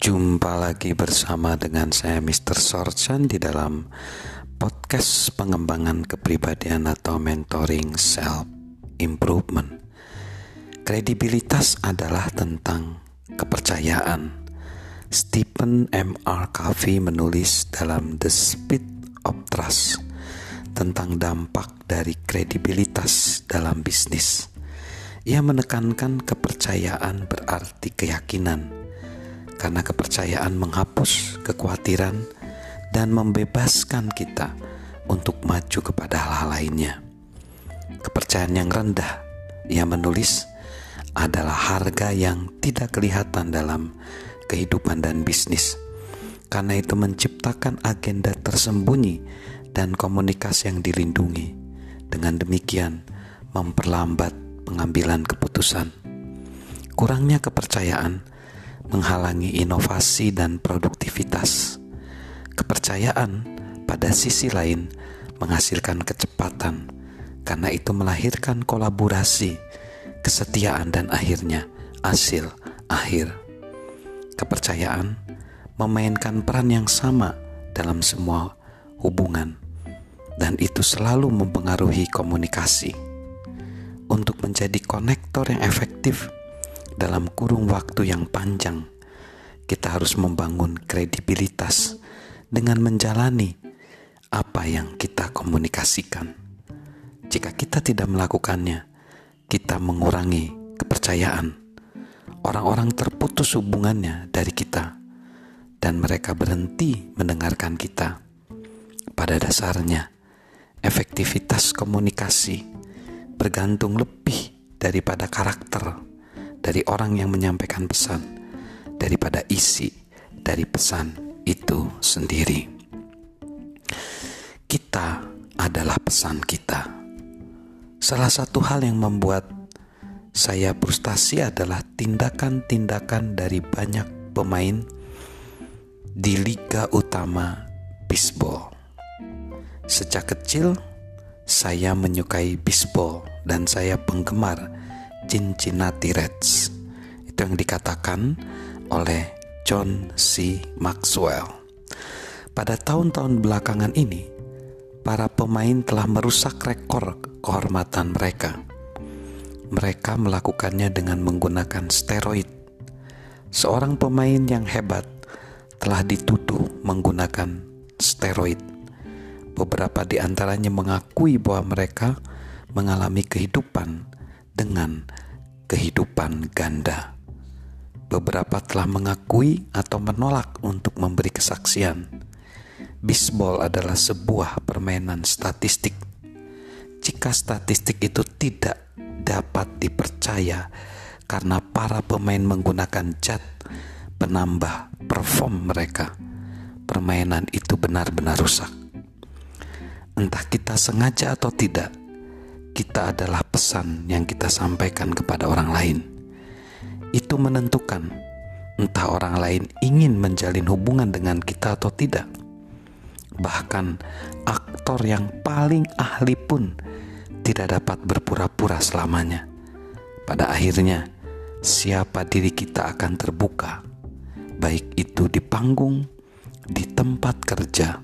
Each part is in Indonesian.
Jumpa lagi bersama dengan saya Mr. Sorchan di dalam podcast pengembangan kepribadian atau mentoring self improvement. Kredibilitas adalah tentang kepercayaan. Stephen M. R. Covey menulis dalam The Speed of Trust tentang dampak dari kredibilitas dalam bisnis. Ia menekankan kepercayaan berarti keyakinan, karena kepercayaan menghapus kekhawatiran dan membebaskan kita untuk maju kepada hal-hal lainnya. Kepercayaan yang rendah, ia menulis, adalah harga yang tidak kelihatan dalam kehidupan dan bisnis. Karena itu menciptakan agenda tersembunyi dan komunikasi yang dilindungi. Dengan demikian, memperlambat pengambilan keputusan. Kurangnya kepercayaan menghalangi inovasi dan produktivitas. Kepercayaan pada sisi lain menghasilkan kecepatan, karena itu melahirkan kolaborasi, kesetiaan, dan akhirnya hasil akhir. Kepercayaan memainkan peran yang sama dalam semua hubungan, dan itu selalu mempengaruhi komunikasi untuk menjadi konektor yang efektif dalam kurung waktu yang panjang, kita harus membangun kredibilitas dengan menjalani apa yang kita komunikasikan. Jika kita tidak melakukannya, kita mengurangi kepercayaan. Orang-orang terputus hubungannya dari kita, dan mereka berhenti mendengarkan kita. Pada dasarnya, efektivitas komunikasi bergantung lebih daripada karakter dari orang yang menyampaikan pesan daripada isi dari pesan itu sendiri. Kita adalah pesan kita. Salah satu hal yang membuat saya frustasi adalah tindakan-tindakan dari banyak pemain di liga utama bisbol. Sejak kecil, saya menyukai bisbol dan saya penggemar Cincinnati Reds. Itu yang dikatakan oleh John C. Maxwell. Pada tahun-tahun belakangan ini, para pemain telah merusak rekor kehormatan mereka. Mereka melakukannya dengan menggunakan steroid. Seorang pemain yang hebat telah dituduh menggunakan steroid Beberapa di antaranya mengakui bahwa mereka mengalami kehidupan dengan kehidupan ganda. Beberapa telah mengakui atau menolak untuk memberi kesaksian. Bisbol adalah sebuah permainan statistik. Jika statistik itu tidak dapat dipercaya karena para pemain menggunakan cat penambah perform mereka, permainan itu benar-benar rusak entah kita sengaja atau tidak, kita adalah pesan yang kita sampaikan kepada orang lain. Itu menentukan entah orang lain ingin menjalin hubungan dengan kita atau tidak. Bahkan aktor yang paling ahli pun tidak dapat berpura-pura selamanya. Pada akhirnya, siapa diri kita akan terbuka, baik itu di panggung, di tempat kerja,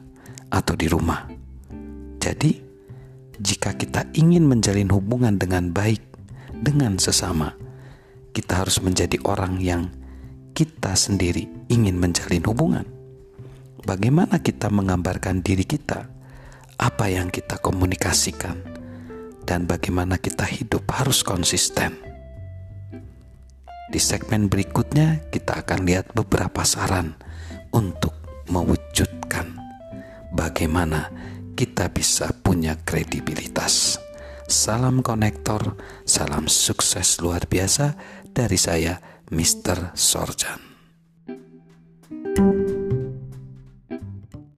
atau di rumah. Jadi, jika kita ingin menjalin hubungan dengan baik dengan sesama, kita harus menjadi orang yang kita sendiri ingin menjalin hubungan. Bagaimana kita menggambarkan diri kita, apa yang kita komunikasikan, dan bagaimana kita hidup harus konsisten. Di segmen berikutnya, kita akan lihat beberapa saran untuk mewujudkan bagaimana kita bisa punya kredibilitas. Salam konektor, salam sukses luar biasa dari saya, Mr. Sorjan.